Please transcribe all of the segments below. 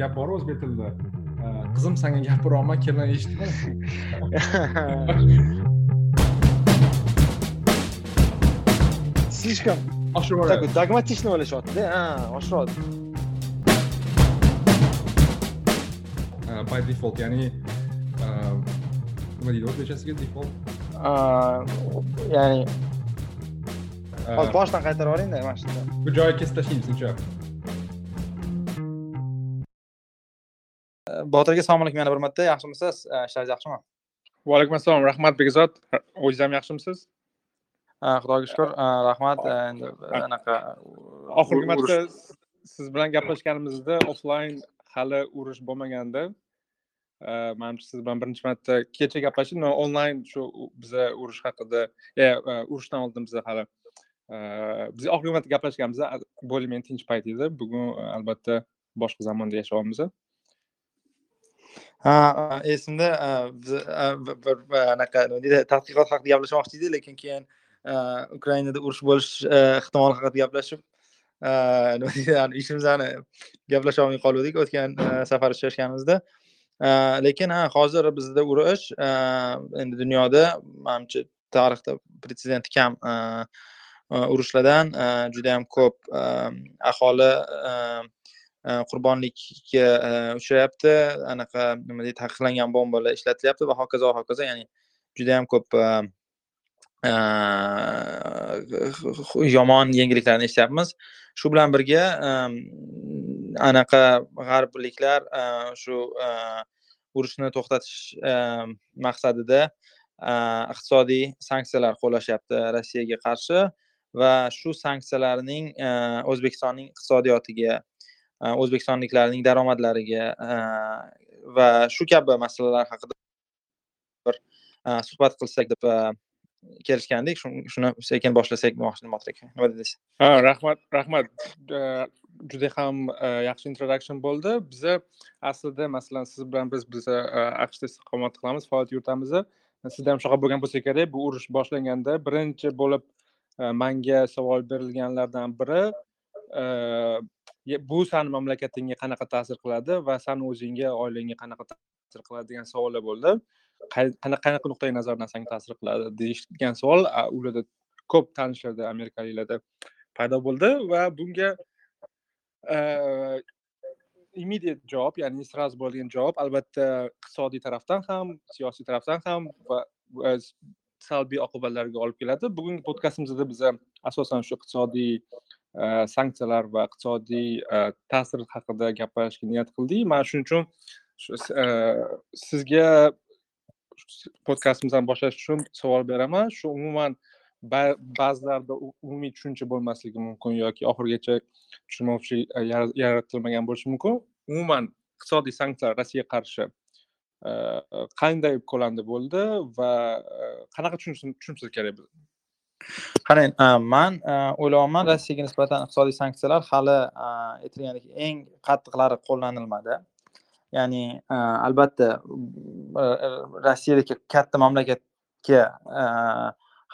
gap bor o'zbek tilida qizim sanga gapiryapman kelin eshitma слишком такой dogmatичный o'ylashyaptida ha oshiryapti by default ya'ni nima deydi o'zbekchasiga default? Ya'ni hozir boshdan qaytarib yuboringda mana shunda bu joyi kesib tashlaymiz uncha botir aka assalomu alaykum yana bir marta. Yaxshimisiz? Ishlaringiz yaxshimi? Va alaykum assalom rahmat bekzod. O'zingiz ham yaxshimisiz xudoga shukur rahmat. Endi anaqa oxirgi marta siz bilan gaplashganimizda offlayn hali urush bo'lmaganda manimcha siz bilan birinchi marta kecha gaplashdik onlayn shu biza urush haqida urushdan oldin biza hali biz oxirgi marta gaplashganmiz более менее tinch payt edi bugun albatta boshqa zamonda yashayapmiz ha e, esimda e, e, bir anaqa nima deydi tadqiqot haqida gaplashmoqchi edik lekin keyin ukrainada urush bo'lish ehtimoli haqida gaplashib nima deydi ishimizni gaplasholmay qolgandik o'tgan safar uchrashganimizda. Lekin ha hozir bizda urush endi dunyoda manimcha tarixda pretsedenti kam urushlardan judayam ko'p aholi Э, qurbonlikka э, uchrayapti. Anaqa nima deydi taqiqlangan bombalar ishlatilyapti va hokazo va hokazo ya'ni juda yam ko'p e, e, yomon yangiliklarni eshityapmiz. Shu bilan birga e, anaqa g'arbliklar shu urushni to'xtatish maqsadida iqtisodiy sanksiyalar qo'llashyapti rossiyaga qarshi va shu sanksiyalarning o'zbekistonning iqtisodiyotiga Э, o'zbekistonliklarning daromadlariga э, va shu kabi masalalar haqida bir э, suhbat qilsak deb kelishgandik. Shuni sekin boshlasak botir nima deysiz? Ha rahmat rahmat. Juda ham e, yaxshi introduction bo'ldi. Biza aslida masalan siz bilan biz biza e, aqshda istiqomat qilamiz faoliyat yuritamiz sizda ham shunaqa bo'lgan bo'lsa kerak. Bu urush boshlanganda birinchi bo'lib e, manga savol berilganlardan biri bu sani mamlakatingga qanaqa ta'sir qiladi va sani o'zingga oilangga qanaqa ta'sir qiladi degan savollar bo'ldi. Qanaqa nuqtai nazardan sanga ta'sir qiladi deyishgan savol ularda ko'p tanishlarda amerikaliklarda paydo bo'ldi va bunga immediate javob ya'ni сразу bo'ladigan javob albatta iqtisodiy tarafdan ham siyosiy tarafdan ham va salbiy oqibatlarga olib keladi. Bugungi podkastimizda biza asosan shu iqtisodiy sanksiyalar va iqtisodiy ta'sir haqida gapirishga niyat qildik mana shuning uchun sizga podkastimizni boshlash uchun savol beraman shu umuman ba'zilarda umumiy tushuncha bo'lmasligi mumkin yoki oxirigacha tushunmovchilik yaratilmagan bo'lishi mumkin umuman iqtisodiy sanksiyalar rossiyaga qarshi qanday ko'lamda bo'ldi va qanaqa tushunishimiz kerak qarang e, man e, o'ylayapman rossiyaga nisbatan iqtisodiy sanksiyalar hali e, aytilgandek eng qattiqlari qo'llanilmadi. Ya'ni albatta rossiyadagi katta mamlakatga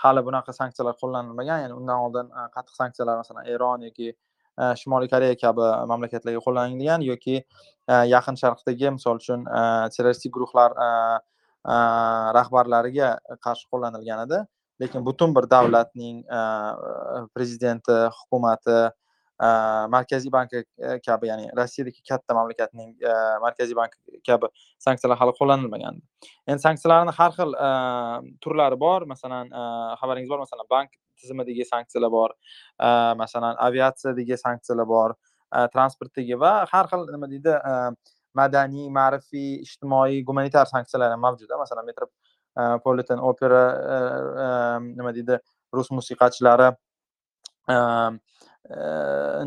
hali bunaqa sanksiyalar qo'llanilmagan. Ya'ni undan oldin qattiq sanksiyalar masalan eron yoki shimoliy koreya kabi mamlakatlarga qo'llanilgan yoki yaqin sharqdagi misol uchun terroristik guruhlar rahbarlariga qarshi qo'llanilgan edi. Lekin butun bir davlatning e, prezidenti hukumati e, markaziy banki kabi ya'ni rossiyadagi katta mamlakatning e, markaziy banki kabi sanksiyalar hali qo'llanilmagandi. Endi sanksiyalarni har xil turlari bor. Masalan xabaringiz bor masalan bank tizimidagi sanksiyalar bor masalan aviatsiyadagi sanksiyalar bor transportdagi va har xil nima deydi madaniy ma'rifiy ijtimoiy gumanitar sanksiyalar ham mavjud masalan Э, politan opera э, э, nima deydi rus musiqachilari.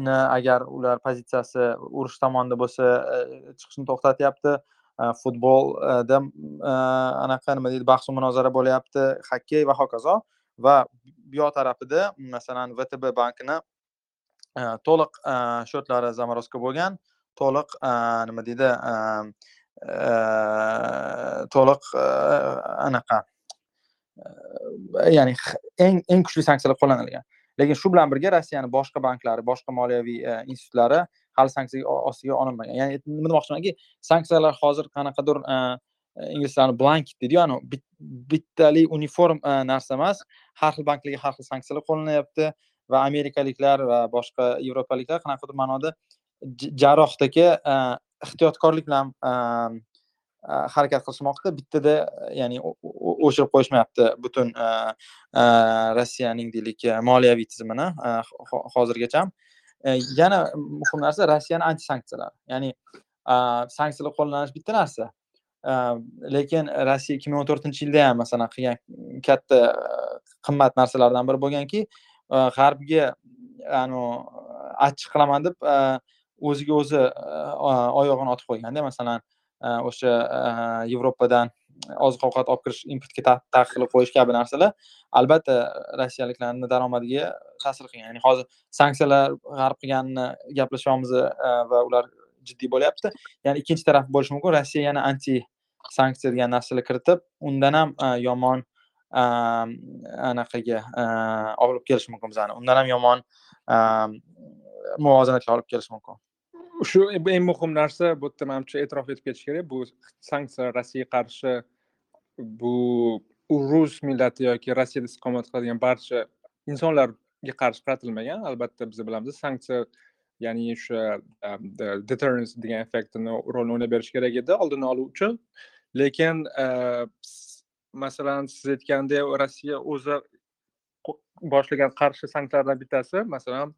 Ni agar ular pozitsiyasi urush tomonida bo'lsa chiqishni to'xtatyapti. Futbolda e, e, anaqa nima deydi bahsu munozara bo'lyapti. Xokkey va hokazo va bu tarafida masalan vtb bankini e, to'liq shotlari zamorozka bo'lgan to'liq nima deydi to'liq anaqa ya'ni eng eng kuchli sanksiyalar qo'llanilgan lekin shu bilan birga rossiyani boshqa banklari boshqa moliyaviy institutlari hali sanksiya ostiga olinmagan ya'ni nima demoqchimanki sanksiyalar hozir qanaqadir inglizlarni blanket deydiyu anavi bittali uniform narsa emas har xil banklarga har xil sanksiyalar qo'llanyapti va amerikaliklar va boshqa yevropaliklar qanaqadir ma'noda jarrohdagi ehtiyotkorlik bilan ehm, ehm, harakat qilishmoqda. Bittada ehm, ya'ni o'chirib qo'yishmayapti butun rossiyaning deylik moliyaviy tizimini hozirgacha e, yana muhim narsa rossiyani anti sanksiyalari ya'ni sanksiyalar qo'llanish bitta narsa. Lekin rossiya ikki ming o'n to'rtinchi yilda ham masalan qilgan katta qimmat narsalardan biri bo'lganki g'arbga e, achchiq qilaman deb o'ziga o'zi e, oyog'ini otib qo'yganda masalan e, o'sha e, yevropadan oziq ovqat olib kirish importga taqiqlab qo'yish kabi narsalar albatta rossiyaliklarni daromadiga ta'sir qilgan. Ya'ni hozir sanksiyalar g'arb qilganini gaplashyapmiz va ular jiddiy bo'lyapti. Ya'ni ikkinchi taraf bo'lishi mumkin. Rossiya yana anti sanksiya degan narsalar kiritib undan ham yomon anaqaga olib kelishi mumkin bizani. Undan ham yomon muvozanatga olib kelishi mumkin. Shu eng muhim narsa bu yerda manimcha e'tirof etib ketish kerak. Bu sanksiyalar rossiyaga qarshi bu rus millati yoki rossiyada istiqomat qiladigan barcha insonlarga qarshi qaratilmagan. Albatta biz bilamiz sanksiya ya'ni o'sha um, deterrence degan effektini rolini o'ynab berish kerak edi oldini olish uchun. Lekin uh, masalan siz aytgandek rossiya o'zi boshlagan qarshi sanksiyalardan bittasi masalan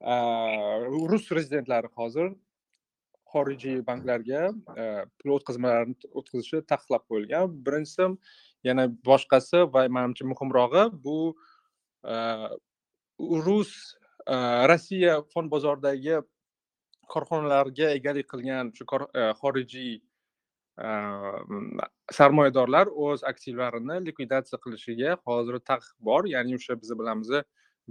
rus rezidentlari hozir xorijiy banklarga pul o'tkazmalarini o'tkazishni taqiqlab qo'yilgan birinchisi yana boshqasi va manimcha muhimrog'i bu э, rus э, rossiya fond bozoridagi korxonalarga egalik qilgan shu e, xorijiy e, sarmoyadorlar o'z aktivlarini likvidatsiya qilishiga hozir taqiq bor. Ya'ni o'sha biz bilamiz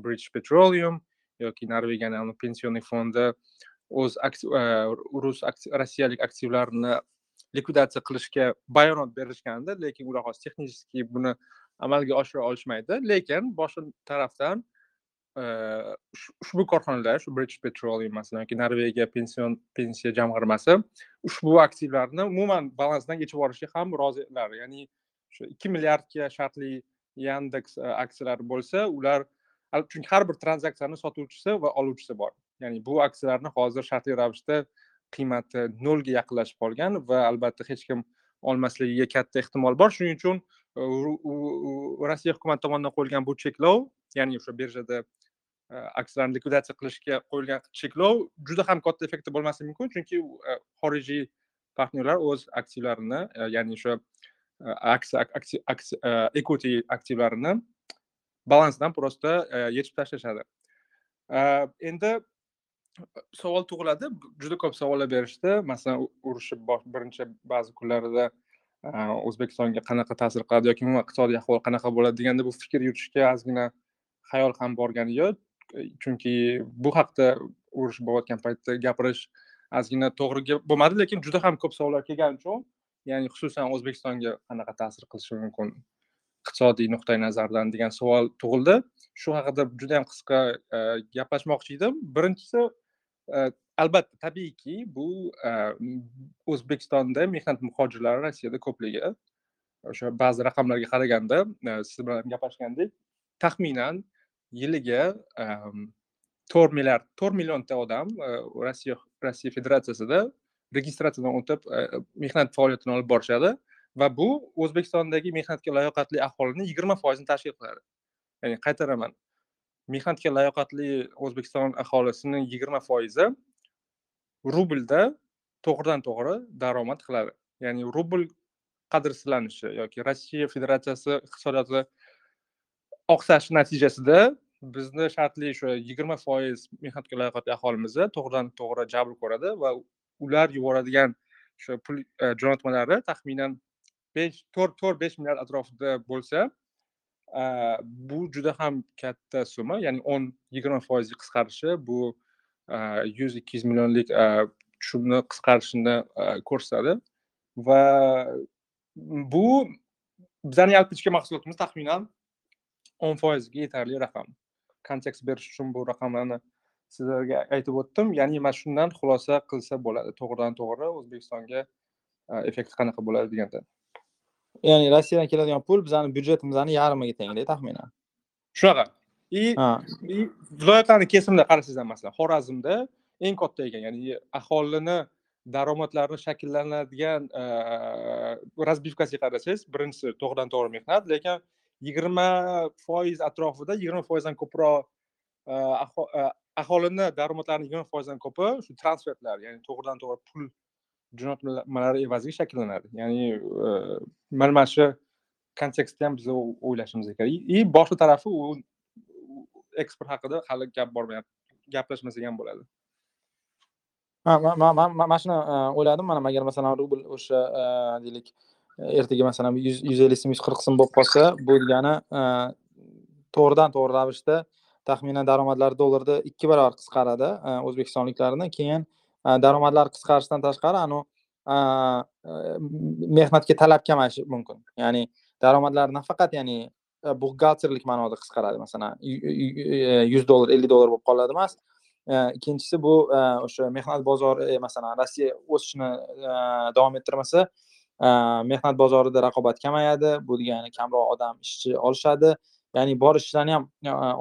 british petroleum yoki norvegiyani pensioner fondi eh, eh, o'z rus rossiyalik aktivlarini likvidatsiya qilishga bayonot berishgandi lekin ular hozir texnически buni amalga oshira olishmaydi lekin boshqa tarafdan eh, ushbu korxonalar shu british petroleum masalan yoki norvegiya pension pensiya jamg'armasi ushbu aktivlarni umuman balansdan yechib yuborishga ham rozilar. Ya'ni shu ikki milliardga shartli yandeks aksiyalari bo'lsa ular chunki har bir tranzaksiyani sotuvchisi va oluvchisi bor. Ya'ni bu aksiyalarni hozir shartli ravishda qiymati nolga yaqinlashib qolgan va albatta hech kim olmasligiga katta ehtimol bor. Shuning uchun rossiya hukumati tomonidan qo'yilgan bu cheklov ya'ni o'sha birjada e, aksiyalarni likvidatsiya qilishga qo'yilgan cheklov juda ham katta effekti bo'lmasligi mumkin. Chunki e, xorijiy partnyorlar o'z aksiyalarini e, ya'ni o'sha aksiya equity aktivlarini balansdan просто e, yechib tashlashadi. E, endi e, savol tug'iladi. Juda ko'p savollar berishdi. Masalan urushni birinchi ba'zi kunlarida o'zbekistonga qanaqa ta'sir qiladi yoki umuman iqtisodiy ahvol qanaqa bo'ladi deganda bu fikr yuritishga ozgina xayol ham borgani yo'q. Chunki bu haqda urush bo'layotgan paytda gapirish ozgina to'g'ri bo'lmadi lekin juda ham ko'p savollar kelgani uchun ya'ni xususan o'zbekistonga qanaqa ta'sir qilishi mumkin iqtisodiy nuqtai nazardan degan savol tug'ildi. Shu haqida juda yam qisqa e, gaplashmoqchi edim. Birinchisi e, albatta tabiiyki bu e, o'zbekistonda mehnat muhojirlari rossiyada ko'pligi o'sha ba'zi raqamlarga qaraganda siz bilan gaplashgandek taxminan yiliga to'rt milliard to'rt millionta odam rossiya rossiya federatsiyasida registratsiyadan o'tib mehnat faoliyatini olib borishadi. Va bu o'zbekistondagi mehnatga layoqatli aholini yigirma foizini tashkil qiladi. Ya'ni qaytaraman. Mehnatga layoqatli o'zbekiston aholisini yigirma foizi rublda to'g'ridan to'g'ri daromad qiladi. Ya'ni rubl qadrsizlanishi yoki rossiya federatsiyasi iqtisodiyoti oqsashi natijasida bizni shartli o'sha yigirma foiz mehnatga layoqatli aholimizni to'g'ridan to'g'ri jabr ko'radi va ular yuboradigan o'sha pul e, jo'natmalari taxminan besh to'rt to'rt besh milliard atrofida bo'lsa bu juda ham katta summa. Ya'ni o'n yigirma foizlik qisqarishi bu yuz ikki yuz millionlik tushumni qisqarishini ko'rsatadi. Va bu bizani yalpi ichki mahsulotimiz taxminan o'n foizga yetarli raqam. Kontekst berish uchun bu raqamlarni sizlarga aytib o'tdim. Ya'ni mana shundan xulosa qilsa bo'ladi. To'g'ridan to'g'ri o'zbekistonga effekti qanaqa bo'ladi deganda. Ya'ni rossiyadan keladigan pul bizani byudjetimizni yarmiga tengda taxminan shunaqa и viloyatlarni kesimida qarasangizlar masalan xorazmda eng katta ekan ya'ni aholini daromadlarini shakllanadigan разбивкasiga qarasangiz birinchisi to'g'ridan to'g'ri mehnat lekin yigirma foiz atrofida yigirma foizdan ko'proq aholini daromadlarini yigirma foizdan ko'pi shu transfertlar ya'ni to'g'ridan to'g'ri pul jo'natmalari evaziga shakllanadi. Ya'ni e, mana mana shu kontekstda ham biz o'ylashimiz kerak. И boshqa tarafi u eksport haqida hali gap bormayapti gaplashmasak ham bo'ladi. Ha man mana shuni o'yladim mana agar masalan rubl o'sha e, deylik ertaga masalan yuz ellik so'm yuz qirq so'm bo'lib qolsa bu degani e, to'g'ridan to'g'ri ravishda taxminan daromadlar dollarda ikki barobar qisqaradi o'zbekistonliklarni. Keyin daromadlar qisqarishidan tashqari anu mehnatga talab kamayishi mumkin ya'ni daromadlar nafaqat ya'ni buxgalterlik ma'noda qisqaradi masalan yuz dollar ellik dollar bo'lib qoladi emas ikkinchisi bu o'sha mehnat bozori masalan rossiya o'sishni davom ettirmasa mehnat bozorida raqobat kamayadi bu degani kamroq odam ishchi olishadi. Ya'ni bor ishchilarni ham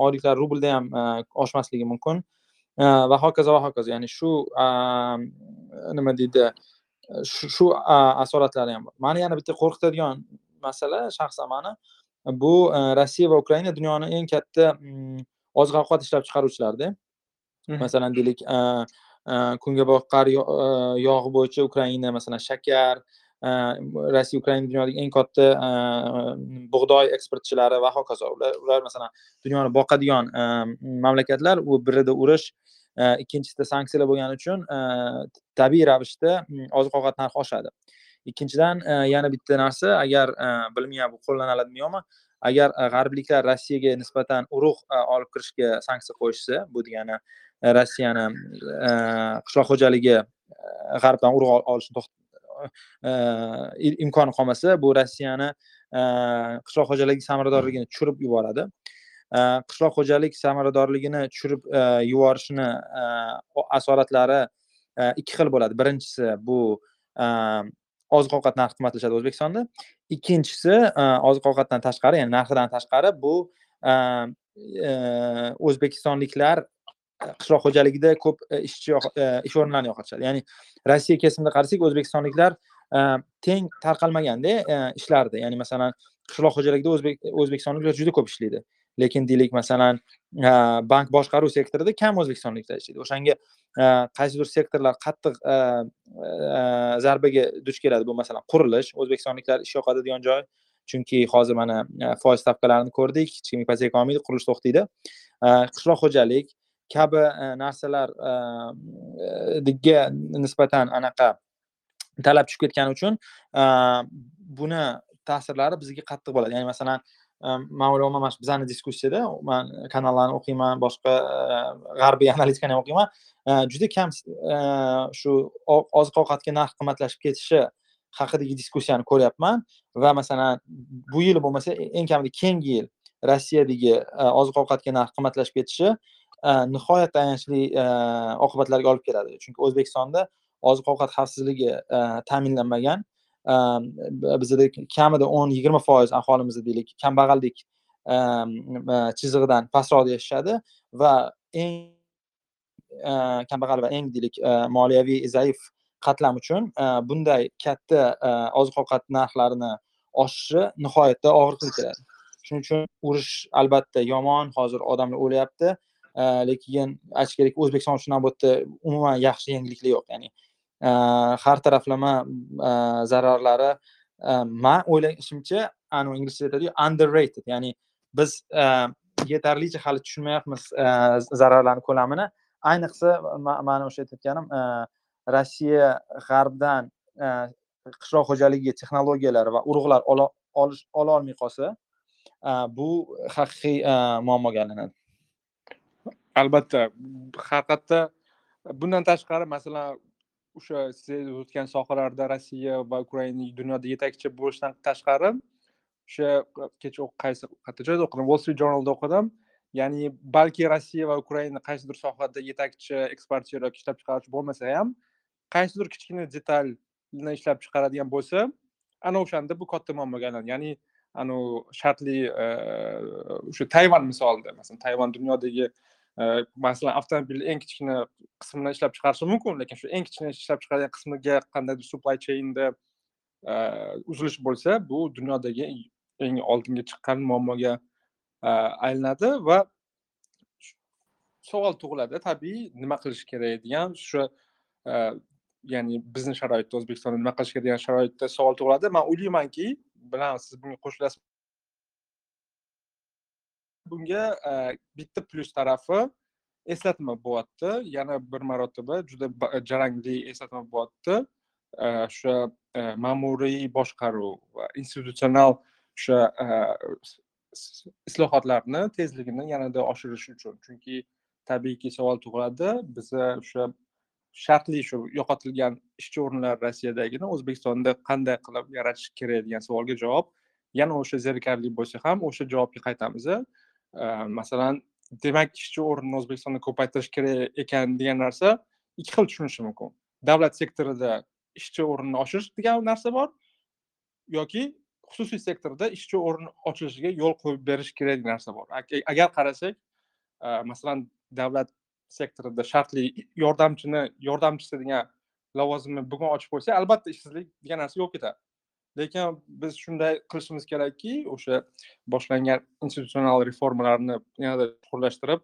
oyliklar rublda ham oshmasligi mumkin va hokazo va hokazo ya'ni shu nima deydi shu asoratlari ham bor mani yana bitta qo'rqitadigan masala shaxsan mani bu rossiya va ukraina dunyoni eng katta oziq ovqat ishlab chiqaruvchilarida masalan deylik kungaboqar yog'i bo'yicha ukraina masalan shakar rossiya ukraina dunyodagi eng katta bug'doy eksportchilari va hokazo ular ular masalan dunyoni boqadigan mamlakatlar u birida urush ikkinchisida sanksiyalar bo'lgani uchun tabiiy ravishda mm, oziq ovqat narxi oshadi. Ikkinchidan yana bitta narsa agar bilmayman bu qo'llaniladimi yo'qmi agar g'arbliklar rossiyaga nisbatan urug' olib kirishga sanksiya qo'yishsa bu degani rossiyani qishloq xo'jaligi g'arbdan urug' olishni imkoni qolmasa bu rossiyani qishloq xo'jaligi samaradorligini tushirib yuboradi. Э, qishloq xo'jalik samaradorligini tushirib e, yuborishini e, asoratlari e, ikki xil bo'ladi. Birinchisi bu oziq ovqat narxi qimmatlashadi o'zbekistonda. Ikkinchisi oziq ovqatdan tashqari ya'ni narxidan tashqari bu o'zbekistonliklar qishloq xo'jaligida ko'p ishchi ish o'rinlarini yo'qotishadi. Ya'ni rossiya kesimida qarasak o'zbekistonliklar teng tarqalmaganda ishlarida ya'ni masalan qishloq xo'jaligida o'zbekistonliklar juda ko'p ishlaydi. Lekin deylik masalan bank boshqaruv sektorida kam o'zbekistonliklar ishlaydi. O'shanga qaysidir sektorlar qattiq zarbaga duch keladi. Bu masalan qurilish o'zbekistonliklar ish yo'qotadigan joy. Chunki hozir mana foiz stavkalarini ko'rdik. Hech kim ipoteka olmaydi qurilish to'xtaydi. Qishloq xo'jalik kabi narsalar nisbatan anaqa talab tushib ketgani uchun buni ta'sirlari bizga qattiq bo'ladi. Ya'ni masalan man o'ylayapman mana shu bizani diskussiyada man kanallarni o'qiyman boshqa g'arbiy analitikani ham o'qiyman juda kam shu oziq ovqatga narx qimmatlashib ketishi haqidagi diskussiyani ko'ryapman va masalan bu yil bo'lmasa eng kamida keyingi yil rossiyadagi oziq ovqatga narx qimmatlashib ketishi nihoyatda ayanchli oqibatlarga olib keladi chunki o'zbekistonda oziq ovqat xavfsizligi ta'minlanmagan. Ehm, bizada kamida o'n yigirma foiz aholimiz deylik. Kambag'allik ehm, e, chizig'idan pastroqda yashashadi va eng e, kambag'al va eng deylik e, moliyaviy zaif qatlam uchun bunday katta oziq ovqat narxlarini oshishi nihoyatda og'ir qilib keladi. Shuning uchun urush albatta yomon hozir odamlar o'lyapti lekin aytish kerak o'zbekiston uchun bu yerda umuman yaxshi yangiliklar yo'q ya'ni Э, har taraflama э, zararlari э, man o'ylashimcha anavi inglizchada aytadiyu underrated. Ya'ni biz yetarlicha hali tushunmayapmiz e, zararlarni ko'lamini. Ayniqsa mana o'sha aytayotganim e, rossiya g'arbdan e, qishloq xo'jaligiga texnologiyalar va urug'lar olish ola olmay qolsa bu haqiqiy muammoga aylanadi. Albatta haqiqatda bundan tashqari masalan o'sha siz o'tgan sohalarda rossiya va ukraina dunyoda yetakchi bo'lishdan tashqari o'sha kecha qaysi qayerda joyda o'qidim? Wall street journalda o'qidim. Ya'ni balki rossiya va ukraina qaysidir sohada yetakchi eksportyor yoki ishlab chiqaruvchi bo'lmasa ham qaysidir kichkina detalni ishlab chiqaradigan bo'lsa ana o'shanda bu katta muammoga aylanadi ya'ni anavi shartli o'sha tayvan misolida masalan tayvan dunyodagi masalan avtomobilni eng kichkina qismini ishlab chiqarishi mumkin lekin shu eng kichkina ishlab chiqaradigan qismiga qandaydir supply chainda uzilish bo'lsa bu dunyodagi eng oldinga chiqqan muammoga aylanadi va savol tug'iladi. Tabiiy nima qilish kerak degan shu ya'ni bizni sharoitda o'zbekistonda nima qilish kerak degan sharoitda savol tug'iladi. Man o'ylaymanki bilan siz bunga qo'shilasiz bunga e, bitta plyus tarafi eslatma bo'lyapti. Yana bir marotaba juda e, jarangli eslatma bo'lyapti. E, o'sha ma'muriy boshqaruv va institutsional o'sha islohotlarni tezligini yanada oshirish uchun. Chunki tabiiyki savol tug'iladi. Biza o'sha shartli shu yo'qotilgan ishchi o'rinlar rossiyadagini o'zbekistonda qanday qilib yaratish kerak degan savolga javob yana o'sha zerikarli bo'lsa ham o'sha javobga qaytamiz masalan demak ishchi o'rnini o'zbekistonda ko'paytirish kerak ekan degan narsa ikki xil tushunishi mumkin. Davlat sektorida ishchi o'rnini oshirish degan narsa bor yoki xususiy sektorda ishchi o'rni ochilishiga yo'l qo'yib berish kerak degan narsa bor. Agar qarasak masalan davlat sektorida shartli yordamchini yordamchisi degan lavozimni bugun ochib qo'ysa albatta ishsizlik degan narsa yo'q ketadi lekin biz shunday qilishimiz kerakki o'sha boshlangan institutsional reformalarni yanada chuqurlashtirib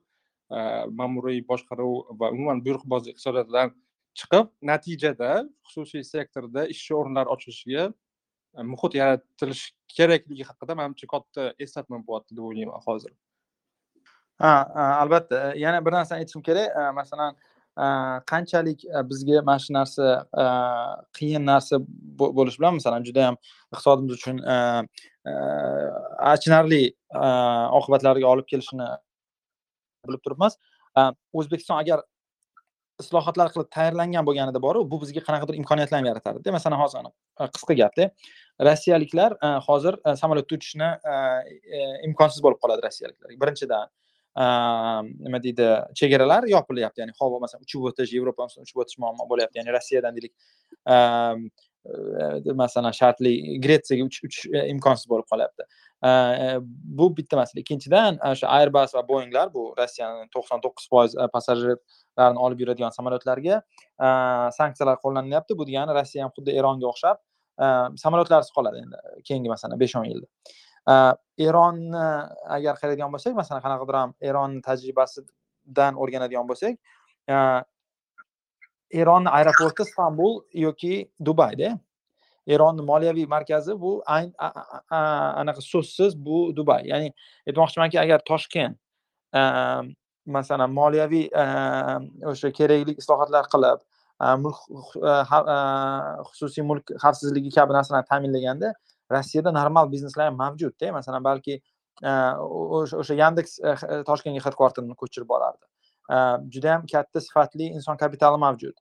e, ma'muriy boshqaruv va umuman buyruqbozlik iqtisodiyotdan chiqib natijada xususiy sektorda ishchi o'rinlar ochilishiga e, muhit yaratilishi kerakligi haqida manimcha katta eslatma bo'lyapti deb o'ylayman hozir. Ha albatta. E, yana bir narsani aytishim kerak. Masalan Э, qanchalik э, bizga mana shu narsa э, qiyin narsa bo'lishi bilan masalan juda yam iqtisodimiz uchun e, e, achinarli e, oqibatlarga olib kelishini bilib turibmiz. O'zbekiston agar islohotlar qilib tayyorlangan bo'lganida boru bu bizga qanaqadir imkoniyatlarni yaratardida masalan hozir qisqa gapda. Rossiyaliklar hozir samolyotda uchishni imkonsiz bo'lib qoladi rossiyaliklarga birinchidan nima deydi chegaralar yopilyapti ya'ni havo masalan uchib o'tish yevropa uchib o'tish muammo bo'lyapti ya'ni rossiyadan deylik. E, masalan shartli gretsiyaga uchish e, imkonsiz bo'lib qolyapti. E, bu bitta masala. Ikkinchidan o'sha airbus va boeinglar bu rossiyani to'qson to'qqiz foiz passajirlarni olib yuradigan samolyotlarga sanksiyalar qo'llanilyapti. Bu degani rossiya ham xuddi eronga o'xshab samolyotlarsiz qoladi endi keyingi masalan besh o'n yilda. Eronni agar qaraydigan bo'lsak masalan qanaqadir ham eronni tajribasidan o'rganadigan bo'lsak eronni aeroporti istanbul yoki dubayda eronni moliyaviy markazi bu anaqa so'zsiz bu dubay ya'ni aytmoqchimanki agar toshkent masalan moliyaviy o'sha kerakli islohotlar qilib mulk xususiy mulk xavfsizligi kabi narsalarni ta'minlaganda rossiyada normal bizneslar ham mavjudda masalan balki e, o'sha yandeks e, e, toshkentga headquarterini ko'chirib borardi. Juda yam katta sifatli inson kapitali mavjud.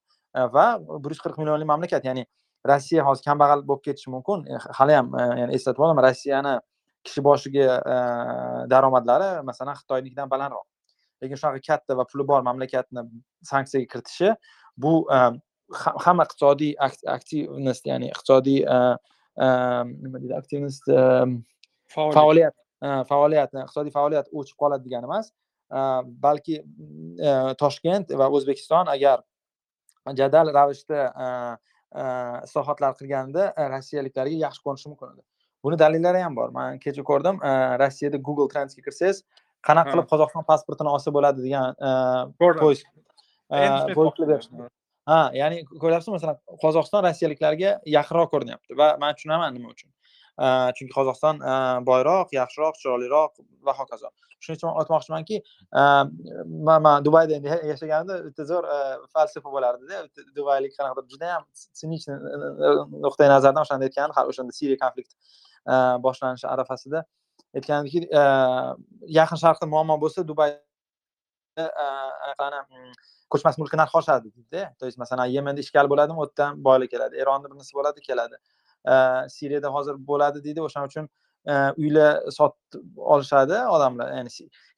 Va bir yuz qirq millionli mamlakat ya'ni rossiya hozir kambag'al bo'lib ketishi mumkin. Hali ham yani eslatib olaman rossiyani kishi boshiga daromadlari masalan xitoynikidan balandroq. Lekin shunaqa katta va puli bor mamlakatni sanksiyaga kiritishi bu hamma iqtisodiy aktivnost ya'ni iqtisodiy nima deydi aktivnost faoliyat faoliyat iqtisodiy faoliyat o'chib qoladi degani emas balki toshkent va o'zbekiston agar jadal ravishda islohotlar qilganida rossiyaliklarga yaxshi ko'rinishi mumkin edi buni dalillari ham bor man kecha ko'rdim rossiyada google trendsga kirsangiz qanaqa qilib qozog'iston pasportini olsa bo'ladi degan poyst ha ya'ni ko'ryapsizmi? Masalan qozog'iston rossiyaliklarga yaqinroq ko'rinyapti va man tushunaman nima uchun? Chunki qozog'iston boyroq yaxshiroq chiroyliroq va hokazo. Shuning uchun aytmoqchimanki man dubayda endi yashaganimda bitta zo'r falsafa bo'lardida dubaylik qanaqadir judayam sinichniy nuqtai nazardan o'shanda aytgandi hali o'shanda siriya konflikti boshlanishi arafasida aytgandiki yaqin sharqda muammo bo'lsa dubay Э, ko'chmas mulk narxi oshadi deydida то есть masalan yemenda ishkal bo'ladimi? U yerdan boylik keladi eronda bunisi bo'ladi keladi. Э, Siriyada hozir bo'ladi deydi. O'shaning uchun э, uylar sotib olishadi odamlar. Ya'ni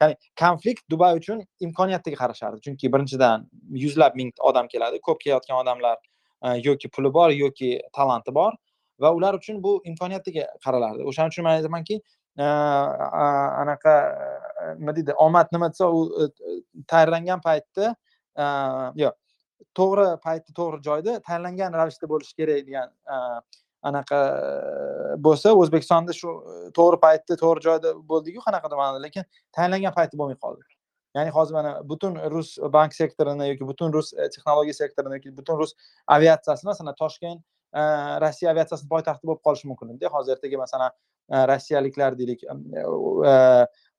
ya'ni konflikt dubay uchun imkoniyatga qarashardi. Chunki birinchidan yuzlab ming odam keladi. Ko'p kelayotgan odamlar e, yoki puli bor yoki talanti bor va ular uchun bu imkoniyatiga qaralardi. O'shaning uchun man aytamanki Э, anaqa э, nima deydi omad nima desa u e, tayyorlangan paytda э, yo'q to'g'ri paytda to'g'ri joyda tayyorlangan ravishda bo'lishi kerak degan e, anaqa e, bo'lsa o'zbekistonda shu to'g'ri paytda to'g'ri joyda bo'ldiku qanaqadir ma'noda lekin tayinlangan paytda bo'lmay qoldi. Ya'ni hozir mana butun rus bank sektorini yoki butun rus texnologiya sektorini yoki butun rus aviatsiyasi masalan toshkent rossiya aviatsiyasini poytaxti bo'lib qolishi mumkin edi hozir ertaga masalan rossiyaliklar deylik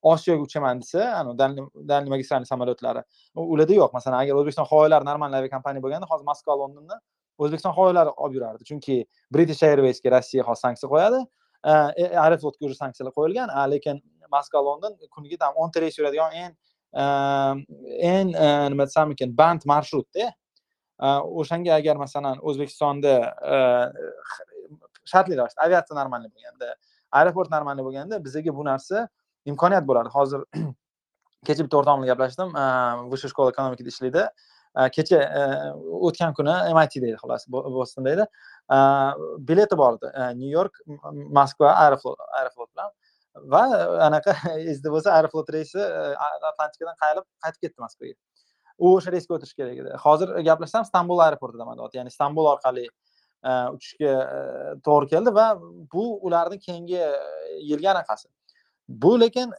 osiyoga uchaman desa дальний magistralniy samolyotlari. Ularda yo'q masalan agar o'zbekiston havo yo'llari нормальный aviakompaniya bo'lganda hozir moskva londonni o'zbekiston havo yo'llari olib yurardi. Chunki british airwaysga rossiya hozir sanksiya qo'yadi. Э, э, Aeroflotga уже sanksiyalar qo'yilgan lekin moskva london kuniga там o'nta reys yuradigan eng eng e, nima desam ekan band marshrutda э, o'shanga agar masalan o'zbekistonda e, shartli ravishda aviatsiya normal bo'lganda aeroport нормальный bo'lganda bizaga bu narsa imkoniyat bo'lardi hozir kecha bitta o'rtog'im bilan gaplashdim высшая школа ekonomikada ishlaydi. Kecha o'tgan kuni mitda edi xullas bostonda edi. Bileti bor edi nyu york moskva aeroflot aeroflot bilan. Va anaqa esda bo'lsa aeroflot reysi atlantikadan qayrilib qaytib ketdi moskvaga. U o'sha reysga o'tirish kerak edi. Hozir gaplashsam stambul aeroportidaman. Ya'ni istanbul orqali E, uchishga e, to'g'ri keldi va bu ularni keyingi e, yilga anaqasi. Bu lekin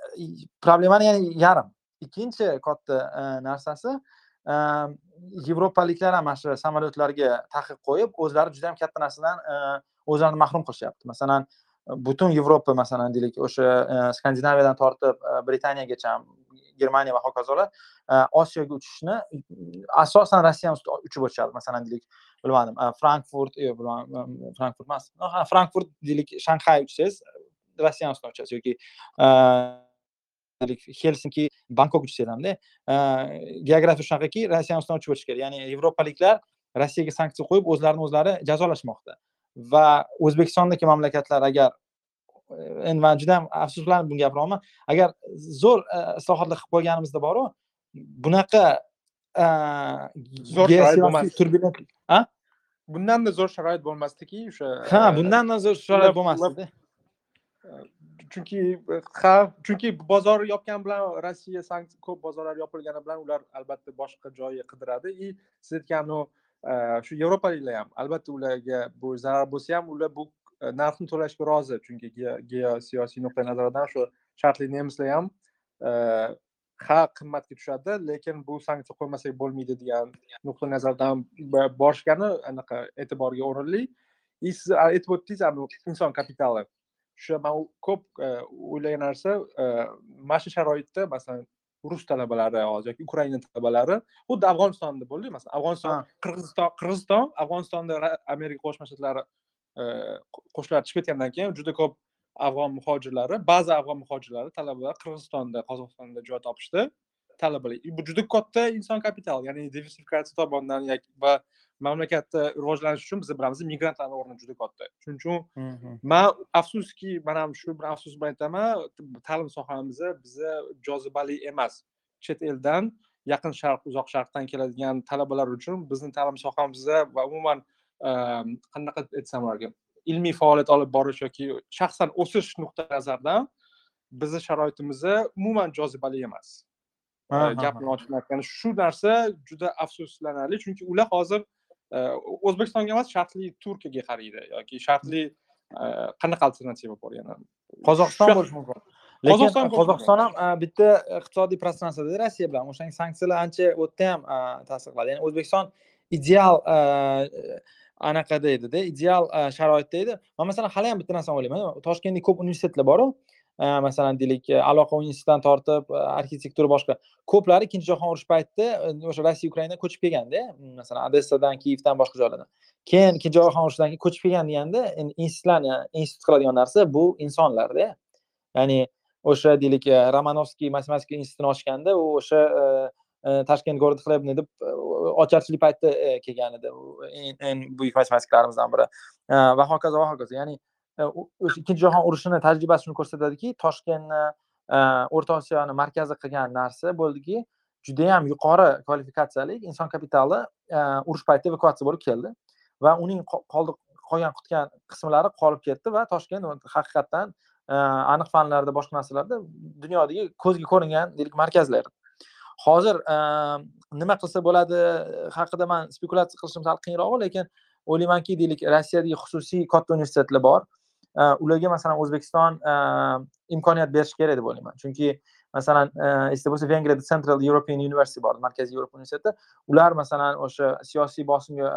problemani yana yarim. Ikkinchi katta narsasi yevropaliklar ham mana shu samolyotlarga taqiq qo'yib o'zlari juda yam katta narsadan o'zlarini mahrum qilishyapti. Masalan butun yevropa masalan deylik o'sha skandinaviyadan tortib britaniyagacha germaniya va hokazolar osiyoga uchishni asosan rossiyani ustida uchib o'tishadi masalan deylik bilmadim. Frankfurt yo'q frankfurt emas. Frankfurt deylik shanxay uchsangiz rossiyani uchasiz yoki helsinki bangkok uchsangiz hamda. Geografiya shunaqaki rossiyani ustidan uchib o'tish kerak. Ya'ni yevropaliklar rossiyaga sanksiya qo'yib o'zlarini o'zlari jazolashmoqda. Va o'zbekistondagi mamlakatlar agar endi man juda yam afsuslanib buni gapiryapman agar zo'r islohotlar qilib qo'yganimizda boru bunaqa zo'r bundanda zo'r sharoit bo'lmasdiki o'sha ha bundanda zo'r sharoit bo'lmasdi chunki ha chunki bozor yopgani bilan rossiya sanksiya ko'p bozorlar yopilgani bilan ular albatta boshqa joy qidiradi. И siz aytgan shu yevropaliklar ham albatta ularga bu zarar bo'lsa ham ular bu e, narxni to'lashga rozi. Chunki geosiyosiy nuqtai nazardan shu shartli nemislar ham e, ha qimmatga tushadi lekin bu sanksiya qo'ymasak bo'lmaydi degan nuqtai nazardan borishgani anaqa e'tiborga o'rinli. И siz aytib o'tdingiz inson kapitali o'sha man ko'p o'ylagan narsa mana shu sharoitda masalan rus talabalari hozir yoki ukraina talabalari xuddi afg'onistonda bo'ldi masalan afg'oniston qirg'iziston qirg'iziston afg'onistonda amerika qo'shma shtatlari qo'shinlari chiqib ketgandan keyin juda ko'p afg'on muhojirlari ba'zi afg'on muhojirlari talabalar qirg'izistonda qozog'istonda joy topishdi. Talabalar bu juda katta inson kapitali ya'ni diversifikatsiya tomonidan va mamlakatda rivojlanish uchun biz bilamiz migrantlarni o'rni juda katta. Shuning uchun man afsuski man ham shu bir afsus bilan aytaman ta'lim sohamiz biza jozibali emas. Chet eldan yaqin sharq uzoq sharqdan keladigan talabalar uchun bizni ta'lim sohamizda va umuman ehm, qanaqa aytsam ularga ilmiy faoliyat olib borish yoki shaxsan o'sish nuqtai nazaridan bizni sharoitimizda umuman jozibali emas. Gapni ochiq aytganda shu narsa juda afsuslanarli chunki ular hozir o'zbekistonga emas shartli turkiyaga qaraydi yoki shartli qanaqa alternativa bor yana? Qozog'iston bo'lishi mumkin. Lekin qozog'iston ham bitta iqtisodiy prostransiyada rossiya bilan. O'shanga sanksiyalar ancha u yerda ham ta'sir qiladi ya'ni o'zbekiston ideal anaqada edida ideal sharoitda edi. Man masalan hali ham bitta narsani o'ylayman toshkentda ko'p universitetlar boru. Masalan deylik aloqa institutidan tortib arxitektura boshqa. Ko'plari ikkinchi jahon urushi paytida e, o'sha rossiya ukrainadan ko'chib kelganda masalan odessadan kiyevdan boshqa joylardan. Keyin ikkinchi jahon urushidan keyin ko'chib kelgan deganda institutlarni e, institut qiladigan narsa bu insonlarda ya'ni o'sha deylik e, romanovskiy matematika institutini ochganda u o'sha toshkent город хлебный deb ocharchilik paytida kelgan edi. Eng buyuk matematikalarımizdan biri. Va hokazo va hokazo. Ya'ni o'sha ikkinchi jahon urushini tajribasi shuni ko'rsatadiki toshkentni o'rta osiyoni markazi qilgan narsa bo'ldiki judayam yuqori kvalifikatsiyali inson kapitali urush paytida evakuatsiya bo'lib keldi va uning qolgan qutgan qismlari qolib ketdi va toshkent haqiqatdan aniq fanlarda boshqa narsalarda dunyodagi ko'zga ko'ringan deylik markazlar. Hozir ehm, nima qilsa bo'ladi e, haqida man spekulyatsiya qilishim sal qiyinroq lekin o'ylaymanki deylik rossiyadagi xususiy katta universitetlar bor. E, ularga masalan o'zbekiston e, imkoniyat berish kerak deb o'ylayman. Chunki masalan esda bo'lsa vengriyada central european university bor markaziy yevropa universiteti. Ular masalan o'sha siyosiy bosimga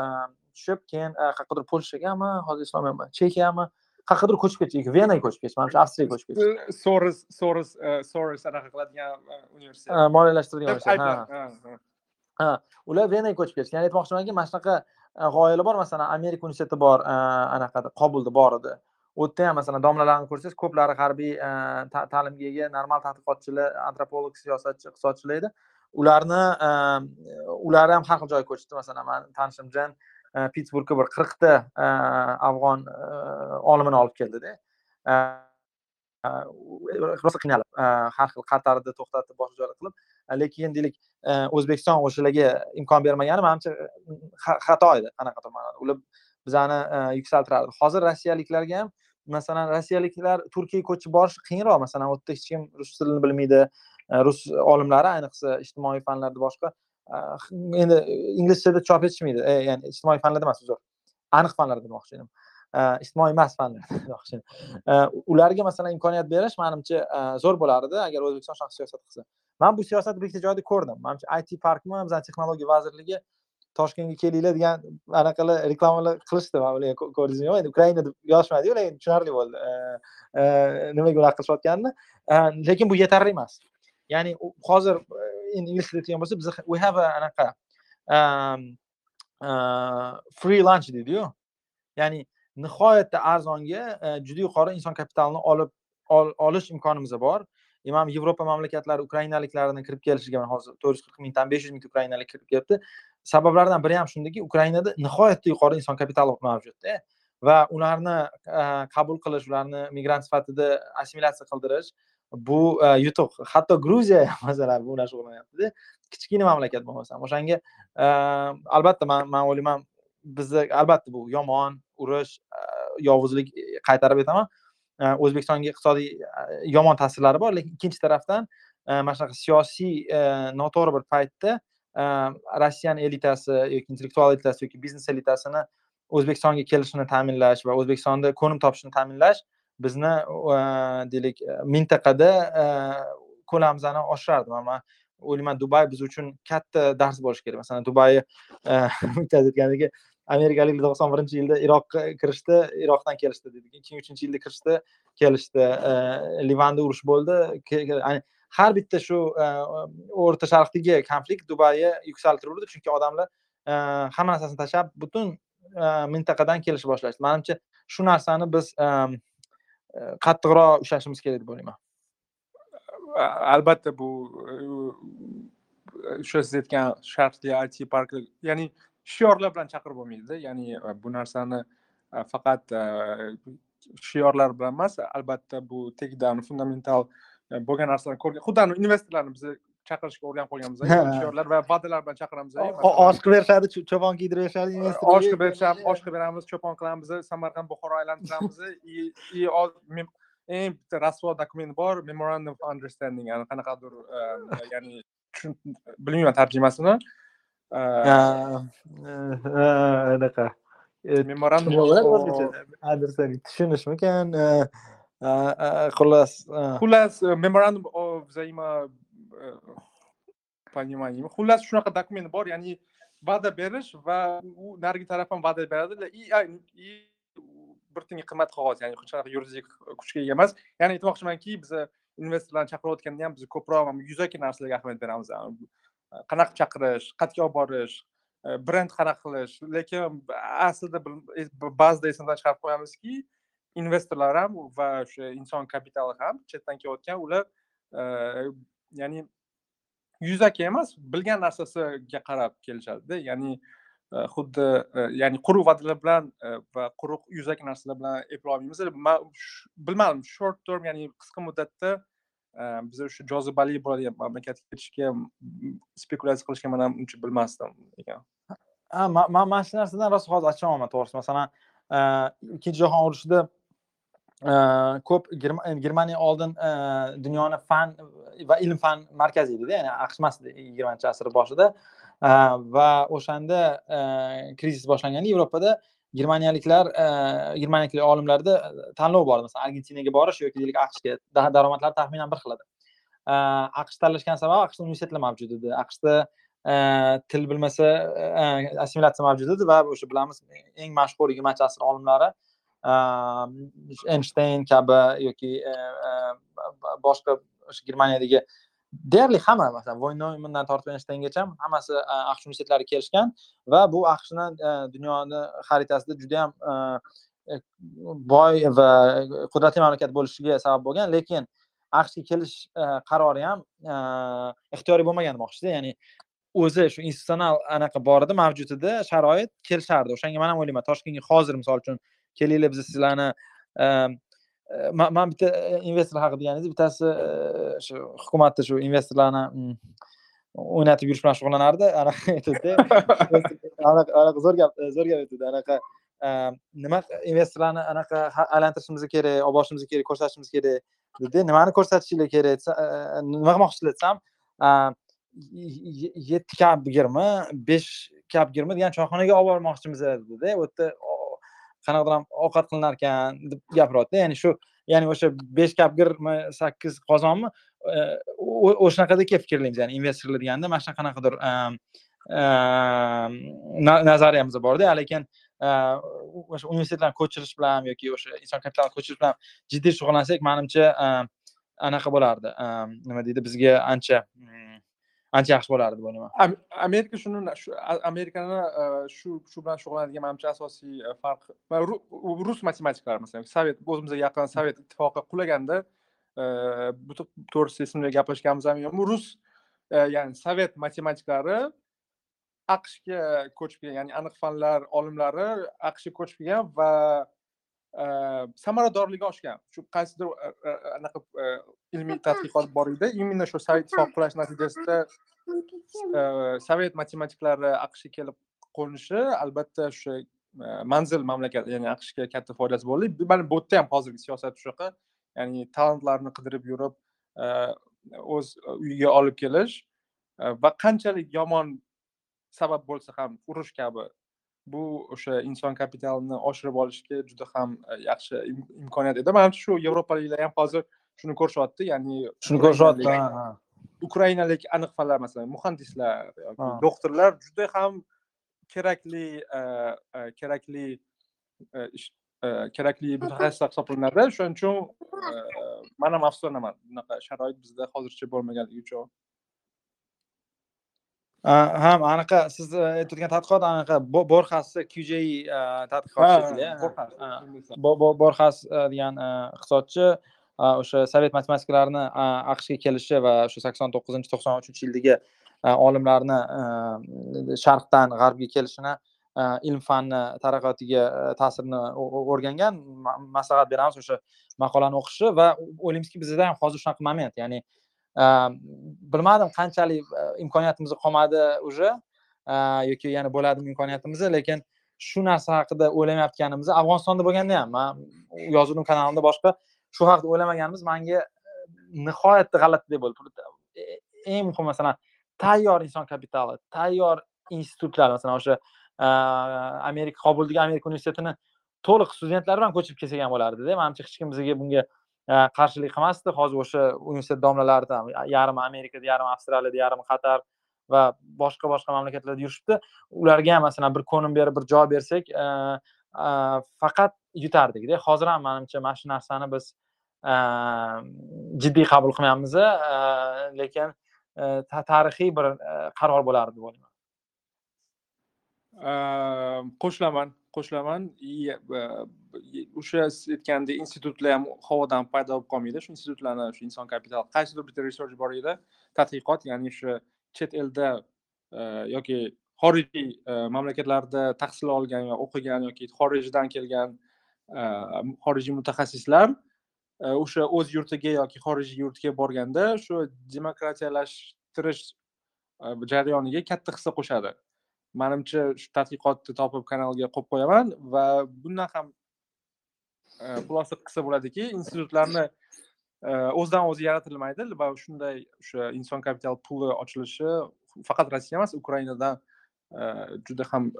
tushib keyin qayerqadir polshagami hozir eslolmayapman chexiyami qayergadir ko'chib ketdi venaga ko'chib ketdi manimcha avstriyaga ko'chib ketdi. Soros soros soros anaqa qiladigan universitet. Moliyalashtiradigan universitet ha. ular venaga ko'chib ketishdi ya'ni aytmoqchimanki mana shunaqa g'oyalar bor masalan amerika universiteti bor anaqada qobulda bor edi. U yerda ham masalan domlalarni ko'rsangiz ko'plari harbiy ta'limga ega normal tadqiqotchilar antropolog siyosatchi iqtisodchilar edi. Ularni ular ham har xil joyga ko'chdi. Masalan mani tanishim jan pittsburgga bir qirqta e, afg'on e, olimini olib keldida. E, rosa qiynalib har xil qatarda to'xtatib boshqa joylar qilib. Lekin deylik o'zbekiston o'shalarga imkon bermagani manimcha xato edi. Qanaqadir ma'noda. Ular bizani yuksaltirardi. Hozir rossiyaliklarga ham masalan rossiyaliklar turkiyaga ko'chib borish qiyinroq. Masalan u yerda hech kim rus tilini bilmaydi. Rus olimlari ayniqsa ijtimoiy fanlarda boshqa endi inglizchada chop etishmaydi. E, ya'ni ijtimoiy fanlarda emas uzr. Aniq fanlarda demoqchi edim ijtimoiy emas fanlar demoqchi e, ularga masalan imkoniyat berish manimcha e, zo'r bo'lardi agar o'zbekiston shunaqa siyosat qilsa. Man bu siyosatni bitta joyda ko'rdim. Manimcha it parkmi bizani texnologiya vazirligi toshkentga kelinglar degan anaqalar reklamalar qilishdi. Man ularga ko'rdingizmi? Yo'q endi ukraina deb yozishmadiyu lekin tushunarli bo'ldi. Nimaga unaqa qilishayotganini lekin bu yetarli emas. Ya'ni hozir ingliz tilida bo'lsa biz we have a anaqa um, uh, free lunch deydiyu ya'ni nihoyatda arzonga uh, juda yuqori inson kapitalini olib olish imkonimiz bor. Man yevropa mamlakatlari ukrainaliklarni kirib kelishiga hozir to'rt yuz qirq mingdan besh yuz mingta ukrainalik kirib kelibdi. Sabablardan biri ham shundaki ukrainada nihoyatda yuqori inson kapitali mavjudda e. va ularni uh, qabul qilish ularni migrant sifatida assimilyatsiya qildirish bu e, yutuq hatto gruziya ham masalan bu bilan shug'ullanyaptida kichkina mamlakat bo'lmasa ham o'shanga e, albatta man man o'ylayman bizda albatta bu yomon urush e, yovuzlik qaytarib aytaman o'zbekistonga iqtisodiy yomon ta'sirlari bor lekin ikkinchi tarafdan mana shunaqa siyosiy noto'g'ri bir paytda rossiyani elitasi yoki intellektual elitasi yoki biznes elitasini o'zbekistonga kelishini ta'minlash va o'zbekistonda ko'nim topishini ta'minlash bizni deylik e, mintaqada e, ko'lamimizni oshirardi man o'ylayman dubay biz uchun katta dars bo'lishi kerak. Masalan dubayni e, bittasi amerikaliklar to'qson birinchi yilda iroqqa kirishdi iroqdan kelishdi deydi. Ikki ming uchinchi yilda kirishdi kelishdi. Livanda urush bo'ldi. Har bitta shu o'rta sharqdagi konflikt dubayni yuksaltiruvdi chunki odamlar hamma narsasini tashlab butun mintaqadan kelishni boshlashdi. Manimcha shu narsani biz qattiqroq ushlashimiz kerak deb o'ylayman. Albatta bu e, o'sha siz aytgan shartli it park ya'ni shiorlar bilan chaqirib bo'lmaydida ya'ni e, bu narsani e, faqat shiorlar bilan emas albatta bu tekdan fundamental bo'lgan narsalarni ko'rgan xuddi investorlarni biz chaqirishga o'rganib qolganmiz shiorlar va va'dalar bilan chaqiramiz osh qilib berishadi cho'pon kiydirib berishadi osh qilib berishadi osh qilib beramiz cho'pon qilamiz samarqand buxoro aylantiramiz и eng bitta rasvo dokument bor memorandum of understanding ya'ni qanaqadir ya'ni bilmayman tarjimasini. Anaqa. Memorandum understanding tushunishmikan xullas xullas memorandum of взаимо понимание xullas shunaqa dokument bor ya'ni va'da berish va u narigi taraf ham va'da beradi и bir tiyinga qimmat qog'oz ya'ni hech qanaqa yuridik kuchga ega emas ya'ni aytmoqchimanki biz investorlarni chaqirayotganda ham biz ko'proq yuzaki narsalarga ahamiyat beramiz qanaqa chaqirish qayerga olib borish brend qanaqa qilish lekin aslida ba'zida esdan chiqarib qo'yamizki investorlar ham va o'sha inson kapitali ham chetdan kelayotgan ular ya'ni yuzaki emas bilgan narsasiga qarab kelishadida. Ya'ni e, xuddi e, ya'ni quruq va'dalar bilan e, va quruq yuzaki narsalar bilan eplay olmaymiz. Man bilmadim short term ya'ni qisqa muddatda biza o'sha jozibali bo'ladigan mamlakatga ketishga spekulyatsiya qilishga man ham uncha bilmasdim ekan. Man mana shu narsadan rosa hozir achinayapman to'g'risi. Masalan ikkinchi jahon urushida ko'p germaniya oldin dunyoni fan va ilm fan markazi edida ya'ni aqsh emas yigirmanchi asr boshida. Va o'shanda krizis boshlanganda yevropada germaniyaliklar germaniyalik olimlarda tanlov bor masalan argentinaga borish yoki deylik aqshga daromadlari taxminan bir xil edi aqsh tanlashgan sababi aqshda universitetlar mavjud edi. Aqshda til bilmasa assimilyatsiya mavjud edi va o'sha bilamiz eng mashhur yigirmanchi asr olimlari eynshteyn kabi yoki e, e, boshqa o'sha germaniyadagi deyarli hamma masalan voynoymandan tortib eynshteyngacha hammasi e, aqsh universitetlari kelishgan va bu aqshni dunyoni xaritasida judayam boy va qudratli mamlakat bo'lishiga sabab bo'lgan. Lekin aqshga kelish qarori ham ixtiyoriy bo'lmagan demoqchida ya'ni o'zi shu institutsional anaqa bor edi mavjud edi sharoit kelishardi. O'shanga man ham o'ylayman. Toshkentga hozir misol uchun kelinglar biz sizlarni ehm, e, man bitta e, investor haqida deganingiz bittasi e, shu hukumatda shu investorlarni mm, o'ynatib yurish bilan shug'ullanardi anaqa aytadida anaqa zo'r gap zo'r gap aytadi anaqa ehm, nima investorlarni anaqa aylantirishimiz kerak olib borishimiz kerak ko'rsatishimiz kerak dedi nimani ko'rsatishinglar kerak nima qilmoqchilar desam ehm, yetti kapgirmi besh kapgirmi degan choyxonaga olib bormoqchimiz dedida. U yerda qanaqadir ham ovqat qilinar ekan deb gapiryapti ya'ni shu ya'ni o'sha besh kapgirmi sakkiz qozonmi e, o'shanaqadek fikrlaymiz. Ya'ni investorlar deganda mana shunaqanaqadir e, e, nazariyamiz borda. Lekin o'sha universitetlarni ko'chirish bilan yoki o'sha inson kapitalini ko'chirish bilan jiddiy shug'ullansak manimcha anaqa bo'lardi. Nima deydi bizga ancha mm, ancha yaxshi bo'lardi bu nima. Amerika shuni shu amerikani e, shu shu bilan shug'ullanadigan manimcha asosiy e, farq rus matematiklari masalan sovet o'zimizga yaqin sovet ittifoqi qulaganda e, bu to'g'risida esimda gaplashganimiz ham yo'q rus ya'ni sovet matematiklari aqshga ko'chib kelgan ya'ni aniq fanlar olimlari aqshga ko'chib kelgan va samaradorligi oshgan. Shu qaysidir anaqa ilmiy tadqiqot bor edi. Именно shu sovet ittifoqi qulash natijasida sovet matematiklari aqshga kelib qo'nishi albatta o'sha manzil mamlakat ya'ni aqshga katta foydasi bo'ldi. Mana bu yerda ham hozirgi siyosat shunaqa. Ya'ni talantlarni qidirib yurib o'z uyiga olib kelish va qanchalik yomon sabab bo'lsa ham urush kabi bu o'sha inson kapitalini oshirib olishga juda ham yaxshi imkoniyat edi. Manimcha shu yevropaliklar ham hozir shuni ko'rishyapti ya'ni shuni ko'rishyapti ukrainalik aniq fanlar masalan muhandislar yoki doktorlar juda ham kerakli kerakli kerakli mutaxassislar hisoblanadi. Shuning uchun man ham afsuslanaman bunaqa sharoit bizda hozircha bo'lmaganligi uchun ham anaqa siz aytayotgan tadqiqot anaqa borxasni qj tadqiqot borxas degan iqtisodchi o'sha sovet matematikalarni aqshga kelishi va o'sha sakson to'qqizinchi to'qson uchinchi yildagi olimlarni sharqdan g'arbga kelishini ilm fanni taraqqiyotiga ta'sirini o'rgangan maslahat beramiz o'sha maqolani o'qishi va o'ylaymizki bizda ham hozir shunaqa moment ya'ni Э, bilmadim qanchalik e, imkoniyatimiz qolmadi уже e, yoki yana bo'ladimi imkoniyatimiz lekin shu narsa haqida o'ylamayotganimiz afg'onistonda bo'lganda ham man yozuvdim kanalimda boshqa shu haqida o'ylamaganimiz manga e, nihoyatda g'alati bo'ldi. Eng muhimi masalan tayyor inson kapitali tayyor institutlar masalan o'sha amerika qobuldagi amerika universitetini to'liq studentlar bilan ko'chib kelsak ham bo'lardida manimcha hech kim bizga bunga Э, qarshilik qilmasdi. Hozir o'sha universitet domlalari yarmi amerikada yarmi avstraliyada yarmi qatar va boshqa boshqa mamlakatlarda yurishibdi. Ularga ham masalan bir ko'nim berib bir joy bersak e, faqat yutardikda hozir ham manimcha mana shu narsani biz e, jiddiy qabul qilmayapmiz e, lekin tarixiy bir qaror bo'lardi deb o'ylayman. Ehm, qo'shilaman. Qo'shilaman. E, o'sha siz aytgandek institutlar ham havodan paydo bo'lib qolmaydi. Shu institutlarni shu inson kapitali qaysidir bitta research bor edi? Tadqiqot ya'ni o'sha chet elda e, yoki xorijiy e, mamlakatlarda tahsil olgan yo o'qigan yoki xorijdan kelgan xorijiy mutaxassislar o'sha o'z yurtiga yoki xorijiy yurtga borganda shu demokratiyalashtirish jarayoniga katta hissa qo'shadi. Manimcha shu tadqiqotni topib kanalga qo'yib qo'yaman va bundan ham e, xulosa qilsa bo'ladiki institutlarni e, o'zidan o'zi yaratilmaydi va shunday o'sha inson kapital puli ochilishi faqat rossiya emas ukrainadan e, juda ham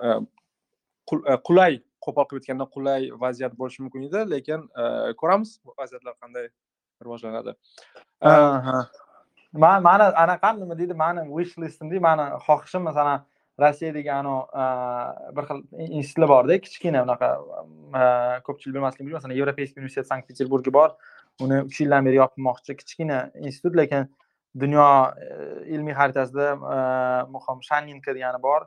qulay qo'pol qilib aytganda qulay vaziyat bo'lishi mumkin edi. Lekin ko'ramiz vaziyatlar qanday rivojlanadi. Man mani anaqam nima deydi mani wish listimda mani xohishim masalan rossiyadagi anavi bir xil institutlar borda kichkina unaqa ko'pchilik bilmasligi mumkin masalan yevropeyskiy universitet sankt peterburgi bor. Uni uch yildan beri yopilmoqchi kichkina institut lekin dunyo e, ilmiy xaritasida muhim shanninka degani bor.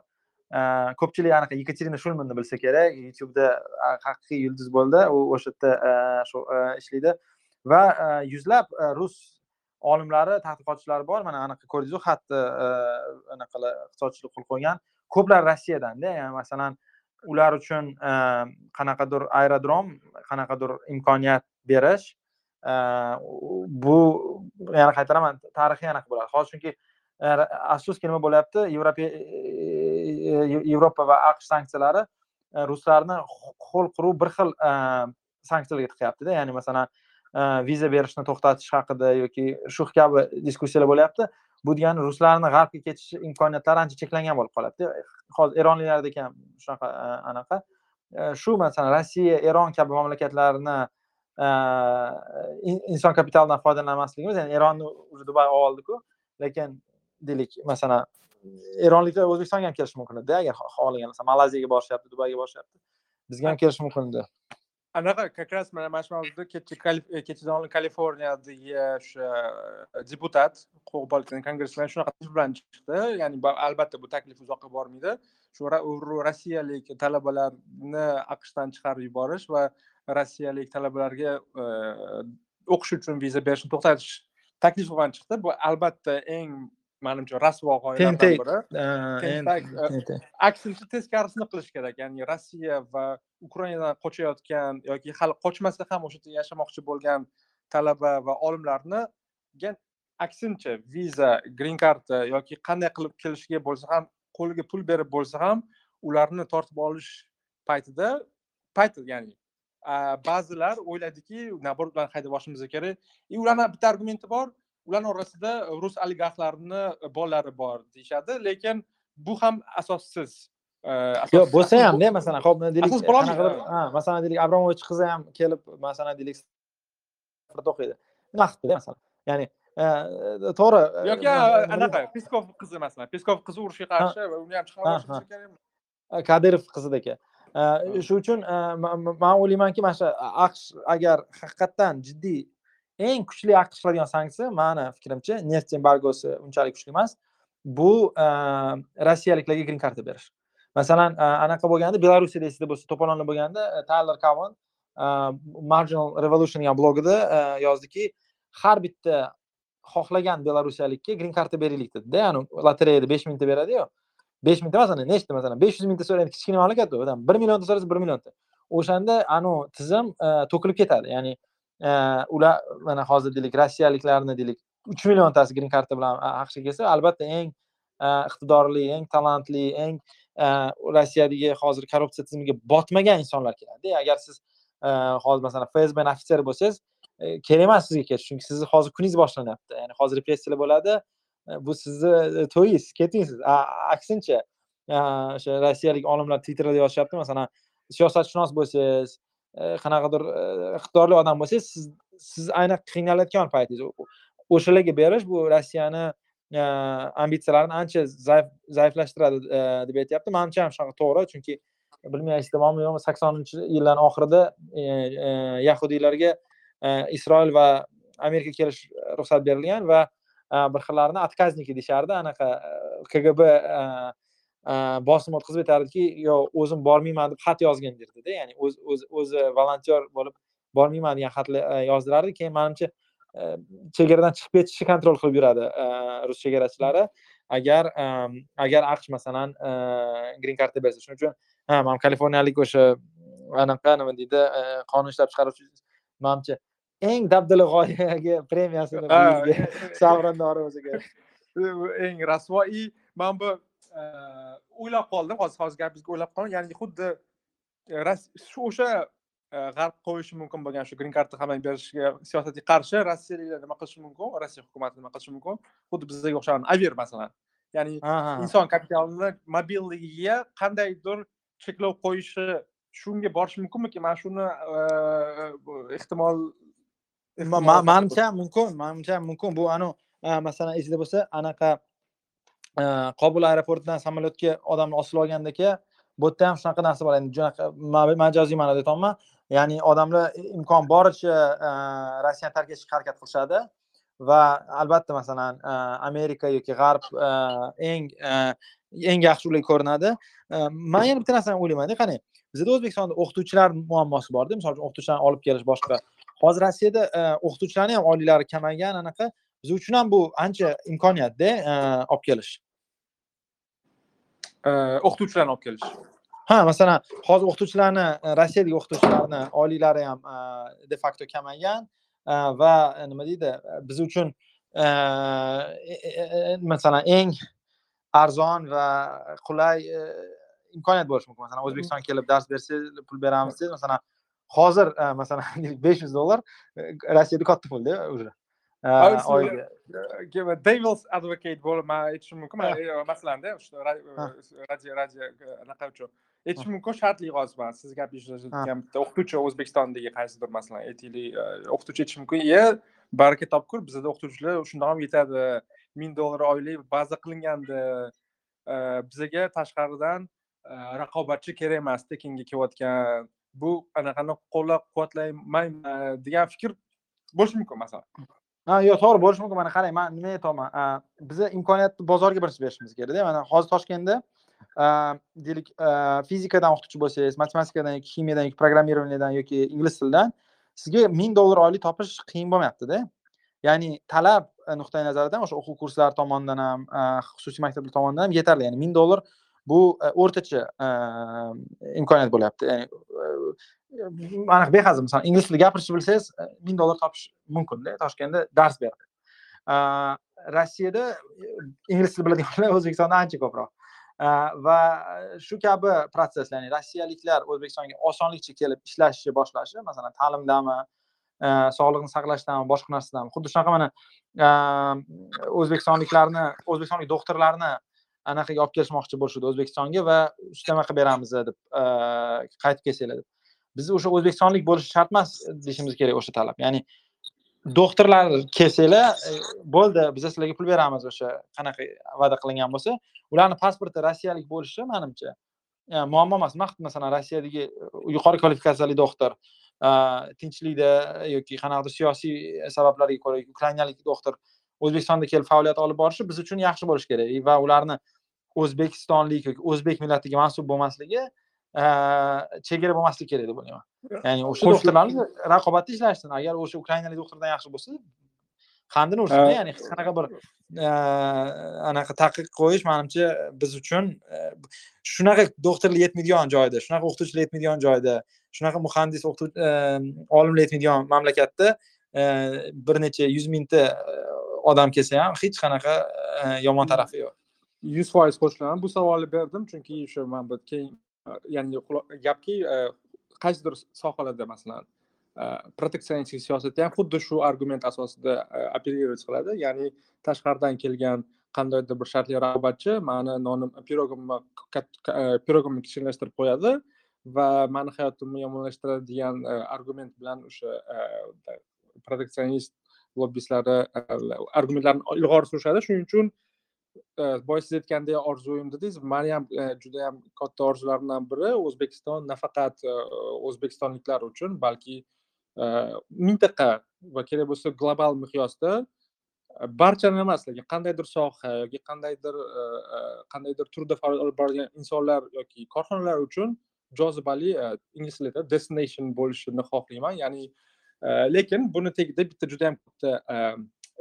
Ko'pchilik anaqa yekaterina shulmanni bilsa kerak. Youtubeda haqiqiy yulduz bo'ldi. U o'sha yerda shu ishlaydi. Va yuzlab rus olimlari tadqiqotchilari bor. Mana e, anaqa ko'rdingizu xatni anaqalar iqtisodchilik qilib qo'ygan. Ko'plari rossiyadanda ya'ni masalan ular uchun e, qanaqadir aerodrom qanaqadir imkoniyat berish e, bu yana qaytaraman tarixiy anaqa bo'ladi. Hozir chunki afsuski nima bo'lyapti? Yevropa yevropa va aqsh sanksiyalari ruslarni qo'l quruv bir xil sanksiyalarga tiqyaptida. Ya'ni masalan viza berishni to'xtatish haqida yoki shu kabi diskussiyalar bo'lyapti bu degani ruslarni g'arbga ketish imkoniyatlari ancha cheklangan bo'lib qoladida hozir eronliklarda ham shunaqa anaqa shu masalan rossiya eron kabi mamlakatlarni inson kapitalidan foydalanmasligimiz ya'ni eronni уже dubay olib oldiku lekin deylik masalan eronliklar o'zbekistonga ham kelishi mumkin edi agar xohlagan masalan malayziyaga borishyapti dubayga borishyapti bizga ham kelishi mumkin edi anaqa как раз mana mana shu mavzuda kechadan kaliforniyadagi o'sha deputat huquq politikaning kongressmen shunaqa taklif bilan chiqdi ya'ni albatta bu taklif uzoqqa bormaydi shu rossiyalik talabalarni aqshdan chiqarib yuborish va rossiyalik talabalarga o'qish uchun viza berishni to'xtatish taklifi bilan chiqdi bu albatta eng manimcha rasvo g'oyalardan biri. Aksincha teskarisini qilish kerak. Ya'ni rossiya va ukrainadan qochayotgan yoki hali qochmasa ham o'sha yerda yashamoqchi bo'lgan talaba va olimlarni aksincha viza grin karta yoki qanday qilib kelishiga bo'lsa ham qo'liga pul berib bo'lsa ham ularni tortib olish paytida payti ya'ni ba'zilar o'ylaydiki наоборот ularni haydab yuborishimiz kerak. И ularni bitta argumenti bor ularni orasida rus oligarxlarini bolalari bor deyishadi. Lekin bu ham asossiz yo'q bo'lsa hamda masalan hop deylik masalan deylik abramovich qizi ham kelib masalan deylik o'qiydi. Nima qilibdida masalan? Ya'ni to'g'ri yoki anaqa peskov qizi masalan peskov qizi urushga qarshi uni ham chiqarib kadirov qizidagi. Shu uchun man o'ylaymanki mana shu aqsh agar haqiqatdan jiddiy eng kuchli aqd qiladigan sanksiya mani fikrimcha neft embargosi unchalik kuchli emas. Bu rossiyaliklarga grin karta berish. Masalan anaqa bo'lganda belarusiyada esingizda bo'lsa to'polonlar bo'lganda taylor tayler kavan marginal revolution degan blogida yozdiki har bitta xohlagan belarusiyalikka grin karta beraylik dedida ya'ni lotereyada besh mingta beradiyu. Besh mingta emas nechta masalan? Besh yuz mingta so'raydi kichkina mamlakat odam bir millionta so'rasa bir millionta. O'shanda anavi tizim to'kilib ketadi. Ya'ni Э, ular mana hozir deylik rossiyaliklarni deylik uch milliontasi grin karta bilan aqshga kelsa albatta eng e, iqtidorli eng talantli eng e, rossiyadagi hozir korrupsiya tizimiga botmagan insonlar keladida agar siz e, hozir masalan fsbni ofitseri bo'lsangiz kerak emas sizga ketish chunki sizni hozir kuningiz boshlanyapti. Ya'ni hozir repressiyalar bo'ladi bu sizni to'yingiz keting siz aksincha o'sha rossiyalik olimlar twitterda yozishyapti masalan siyosatshunos bo'lsangiz Э, qanaqadir э, iqtidorli odam bo'lsangiz siz siz aynan qiynalayotgan paytingiz. O'shalarga berish bu rossiyani e, ambitsiyalarini ancha zaiflashtiradi e, deb aytyapti. Manimcha ham shunaqa to'g'ri chunki bilmaysizlar bormi yo'qmi saksoninchi yillarni oxirida e, yahudiylarga isroil va amerika kelish ruxsat berilgan va bir xillarini отказники deyishardi anaqa kgb bosim o'tkazib aytardiki yo o'zim bormayman deb xat yozgin derdida ya'ni o'zi o'zi volontyor bo'lib bormayman degan xatlar e, yozdirardi. Keyin manimcha e, chegaradan chiqib ketishni kontrol qilib yuradi e, rus chegarachilari. Agar agar aqsh masalan green cardni bersa shuning uchun ha man kaliforniyalik o'sha anaqa nima deydi qonun ishlab chiqaruvchi manimcha eng dabdala g'oyaga premiyasini sovrindori o'zi kerak eng rasvo и man bu o'ylab qoldim hozir hozir gapingizga o'ylab qoldim ya'ni xuddi shu o'sha g'arb qo'yishi mumkin bo'lgan shu green cardni hammaga berishga siyosatga qarshi rossiyaliklar nima qilishi mumkin rossiya hukumati nima qilishi mumkin xuddi bizga o'xshagan aver masalan. Ya'ni inson kapitalini mobilligiga qandaydir cheklov qo'yishi shunga borishi mumkinmiki? Mana shuni ehtimol manimcha mumkin manimcha mumkin. Bu anavi masalan esingda bo'lsa anaqa qobul aeroportidan samolyotga odamni osib olgandaka bu yerda ham shunaqa narsa bor. Endi junaqa majoziy ma'noda aytyapman ya'ni odamlar imkon boricha e, rossiyani tark etishga harakat qilishadi va albatta masalan e, amerika yoki g'arb e, eng eng yaxshi ularga ko'rinadi. Man yana bitta narsani o'ylaymanda qani bizada o'zbekistonda o'qituvchilar muammosi borda misol uchun o'qituvchilarni olib kelish boshqa. Hozir rossiyada o'qituvchilarni ham oyliklari kamaygan anaqa biz uchun ham bu ancha imkoniyatda olib kelish o'qituvchilarni olib kelish ha masalan hozir o'qituvchilarni rossiyadagi o'qituvchilarni oyliklari ham de facto kamaygan va nima deydi biz uchun masalan eng arzon va qulay imkoniyat bo'lishi mumkin. Masalan o'zbekistonga kelib dars bersangiz pul beramiz desangiz masalan hozir masalan besh yuz dollar rossiyada katta pulda уже oyiga devils advocate bo'lib man aytishim mumkin masalanda radio radio anaqa uchun. Aytish mumkin shartli hozir man siz gapirishayotgan bitta. O'qituvchi o'zbekistondagi qaysidir masalan aytaylik o'qituvchi aytishi mumkin e baraka topkur bizada o'qituvchilar shundoq ham yetadi. Ming dollar oylik baza qilingandi. Bizaga tashqaridan raqobatchi kerak emas tekinga kelayotgan. Bu anaqani qo'llab quvvatlaymanmi degan fikr bo'lishi mumkin masalan ha yo'q to'g'ri bo'lishi mumkin. Mana qarang man nima aytyapman? Biza imkoniyatni bozorga birinchi berishimiz kerakda. Mana hozir toshkentda deylik fizikadan o'qituvchi bo'lsangiz matematikadan yoki ximiyadan yoki programmirованиеdan yoki ingliz tilidan sizga ming dollar oylik topish qiyin bo'lmayaptida. Ya'ni talab e, nuqtai nazaridan o'sha o'quv kurslari tomonidan ham xususiy maktablar tomonidan ham yetarli. Ya'ni ming dollar bu e, o'rtacha e, imkoniyat bo'lyapti. Ya'ni e, aniq behazil masalan ingliz tilida gapirishni bilsangiz ming dollar topish mumkinda. Toshkentda dars beradi rossiyada ingliz tili biladiganlar o'zbekistonda ancha ko'proq. Va shu kabi protsess ya'ni rossiyaliklar o'zbekistonga osonlikcha kelib ishlashni boshlashi masalan ta'limdami sog'liqni saqlashdami boshqa narsadami xuddi shunaqa mana o'zbekistonliklarni o'zbekistonlik doktorlarni anaqaga olib kelishmoqchi bo'lishadi o'zbekistonga va ustama qilib beramiz deb e, qaytib kelsanglar deb. Biz o'sha o'zbekistonlik bo'lishi shart emas deyishimiz kerak o'sha talab. Ya'ni doktorlar kelsanglar e, bo'ldi biz sizlarga pul beramiz o'sha qanaqa va'da qilingan bo'lsa. Ularni pasporti rossiyalik bo'lishi manimcha e, muammo emas. Masalan rossiyadagi yuqori kvalifikatsiyali doktor tinchlikda yoki qanaqadir siyosiy sabablarga ko'ra ukrainalik doktor o'zbekistonda kelib faoliyat olib borishi biz uchun yaxshi bo'lishi kerak. Va ularni o'zbekistonlik yoki o'zbek millatiga mansub bo'lmasligi chegara bo'lmasligi kerak deb o'ylayman. Ya'ni o'sha doktorlarni raqobatda ishlashsin. Agar o'sha ukrainalik doktordan yaxshi bo'lsa qandini ursin ya'ni hech qanaqa bir anaqa taqiq qo'yish manimcha biz uchun shunaqa doktorlar yetmaydigan joyda shunaqa o'qituvchilar yetmaydigan joyda shunaqa muhandis olimlar yetmaydigan mamlakatda bir necha yuz mingta odam kelsa ham hech qanaqa e, yomon tarafi yo'q. Yuz foiz qo'shilaman. Bu savolni berdim chunki o'sha man bu keyin ya'ni gapki e, qaysidir sohalarda masalan e, proteksionistik siyosatda ham xuddi shu argument asosida operировать qiladi. Ya'ni tashqaridan kelgan qandaydir bir shartli raqobatchi mani nonim pirogimni pirogimni kichkinlashtirib qo'yadi va mani hayotimni yomonlashtiradi degan argument bilan o'sha proteksionist lobbistlari e, argumentlarni ilg'or surishadi. Shuning uchun e, boya siz aytgandek orzuyim dedingiz mani ham e, juda yam katta orzularimdan biri o'zbekiston nafaqat o'zbekistonliklar uchun balki mintaqa va kerak bo'lsa global miqyosda barchani emas lekin qandaydir soha yoki qandaydir qandaydir turda faoliyat olib borgan insonlar yoki korxonalar uchun jozibali ingliz tilida destination bo'lishini xohlayman. Ya'ni uh, lekin buni tagida bitta juda yam katta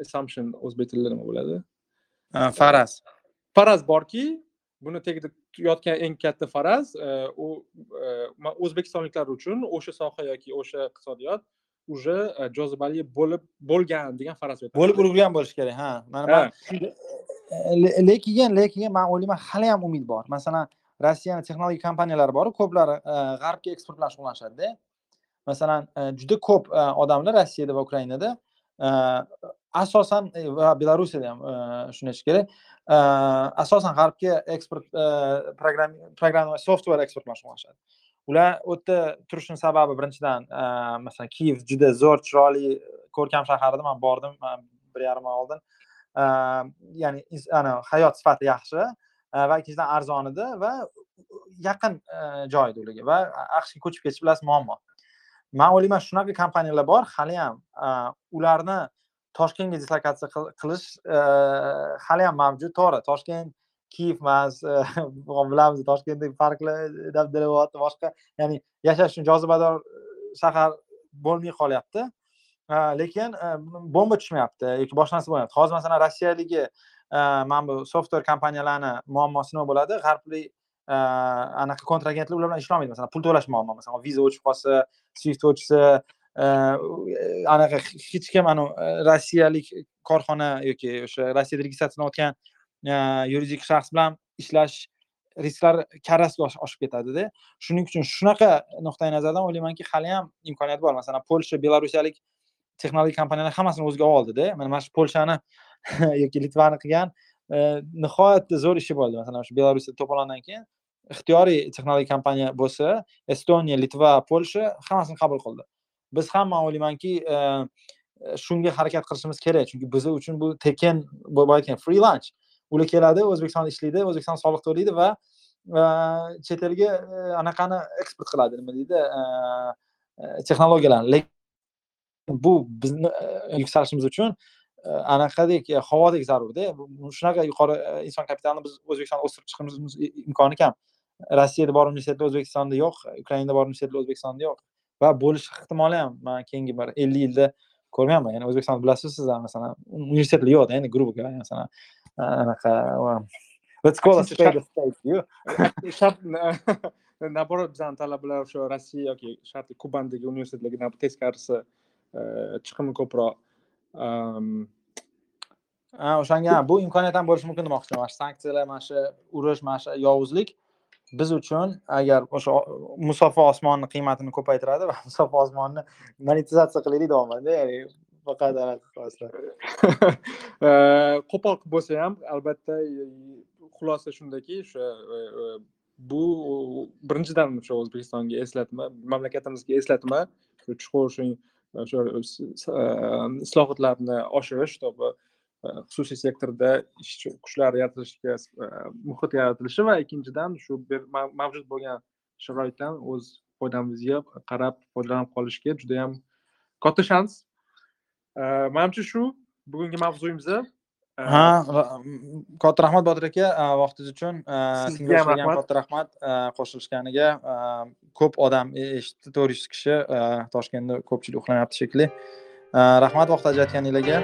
assumption o'zbek tilida nima bo'ladi? Faraz. Faraz borki buni tagida yotgan eng katta faraz u o'zbekistonliklar uchun o'sha soha yoki o'sha iqtisodiyot уже jozibali bo'lib bo'lgan degan faraz bo'lib ulgurgan bo'lishi kerak ha. Mana man lekin lekin man o'ylayman hali ham umid bor. Masalan rossiyani texnologik kompaniyalari boru ko'plari g'arbga eksport bilan shug'ullanishadida masalan e, juda ko'p e, odamlar rossiyada va ukrainada e, asosan va belarusiyada ham shuni aytish kerak asosan g'arbga eksport programma softver eksport bilan shug'ullanishadi ular u yerda turishini sababi birinchidan masalan kiyev juda zo'r chiroyli ko'rkam shahar edi man bordim bir yarim oy oldin. Ya'ni ana hayot sifati yaxshi va ikkinchidan arzon edi va yaqin joy edi ularga va aqshga ko'chib ketish bilasiz muammo. Man o'ylayman shunaqa kompaniyalar bor hali ham ularni toshkentga dislokatsiya qilish e, hali ham mavjud. To'g'ri toshkent kiyev emas e, bilamiz toshkentdagi parklar e, dabdala boshqa ya'ni yashash uchun jozibador shahar bo'lmay qolyapti. Lekin bomba tushmayapti yoki boshqa narsa bo'lmayapti. Hozir masalan rossiyadagi mana bu software kompaniyalarni muammosi nima bo'ladi. G'arblik anaqa kontragentlar ular bilan ishlolmaydi masalan pul to'lash muammo masalan viza o'chib qolsa swift o'chsa anaqa hech kim rossiyalik korxona yoki o'sha rossiyada registratsiyalanayotgan yuridik shaxs bilan ishlash risklar karrasiga oshib ketadida shuning uchun shunaqa nuqtai nazardan o'ylaymanki hali ham imkoniyat bor masalan polsha belarusiyalik texnologik kompaniyalar hammasini o'ziga oldida mana mana shu polshani yoki litvani qilgan Э, nihoyatda zo'r ishi bo'ldi. Masalan shu belarusda to'polondan keyin ixtiyoriy texnologik kompaniya bo'lsa estoniya litva polsha hammasini qabul qildi. Biz ham man o'ylaymanki e, shunga harakat qilishimiz kerak. Chunki biz uchun bu tekin bo'layotgan free lunch. Ular keladi o'zbekistonda ishlaydi o'zbekiston soliq to'laydi va e, chet elga e, anaqani eksport qiladi nima deydi texnologiyalarni. Lekin bu bizni yuksalishimiz uchun anaqadek havodek zarurda shunaqa yuqori inson kapitalini biz o'zbekistonda o'stirib chiqishimiz imkoni kam rossiyada bor universitetlar o'zbekistonda yo'q ukrainada bor universitetlar o'zbekistonda yo'q va bo'lish ehtimoli ham man keyingi bir ellik yilda ko'rganman ya'ni o'zbekistonda bilasiz sizlar masalan universitetlar yo'qda endi grubo masalan anaqa let's call a spade a spade shart наоборот bizani talabalar o'sha rossiya yoki sharqiy kubandagi universitetlarga teskarisi chiqimi ko'proq o'shanga bu imkoniyat ham bo'lishi mumkin demoqchiman. Mana shu sanksiyalar mana shu urush mana shu yovuzlik biz uchun agar o'sha musaffo osmonni qiymatini ko'paytiradi va musaffo osmonni monetizatsiya qilaylik deyapmanda ya'ni faqat qo'pol qilib bo'lsa ham albatta xulosa shundaki o'sha e, e, bu birinchidan o'sha o'zbekistonga eslatma mamlakatimizga eslatma chuqur shu o'sha islohotlarni oshirish чтобы xususiy sektorda ishchi kuchlar yaratilishiga muhit yaratilishi va ikkinchidan shu mavjud bo'lgan sharoitdan o'z foydamizga qarab foydalanib qolishga judayam katta shans manimcha shu bugungi mavzuyimiz ha katta rahmat botir aka vaqtingiz uchun sizga ham katta rahmat qo'shilishganiga ko'p odam eshitdi to'rt yuz kishi toshkentda ko'pchilik uxlamayapti shekilli. Rahmat vaqt ajratganinglarga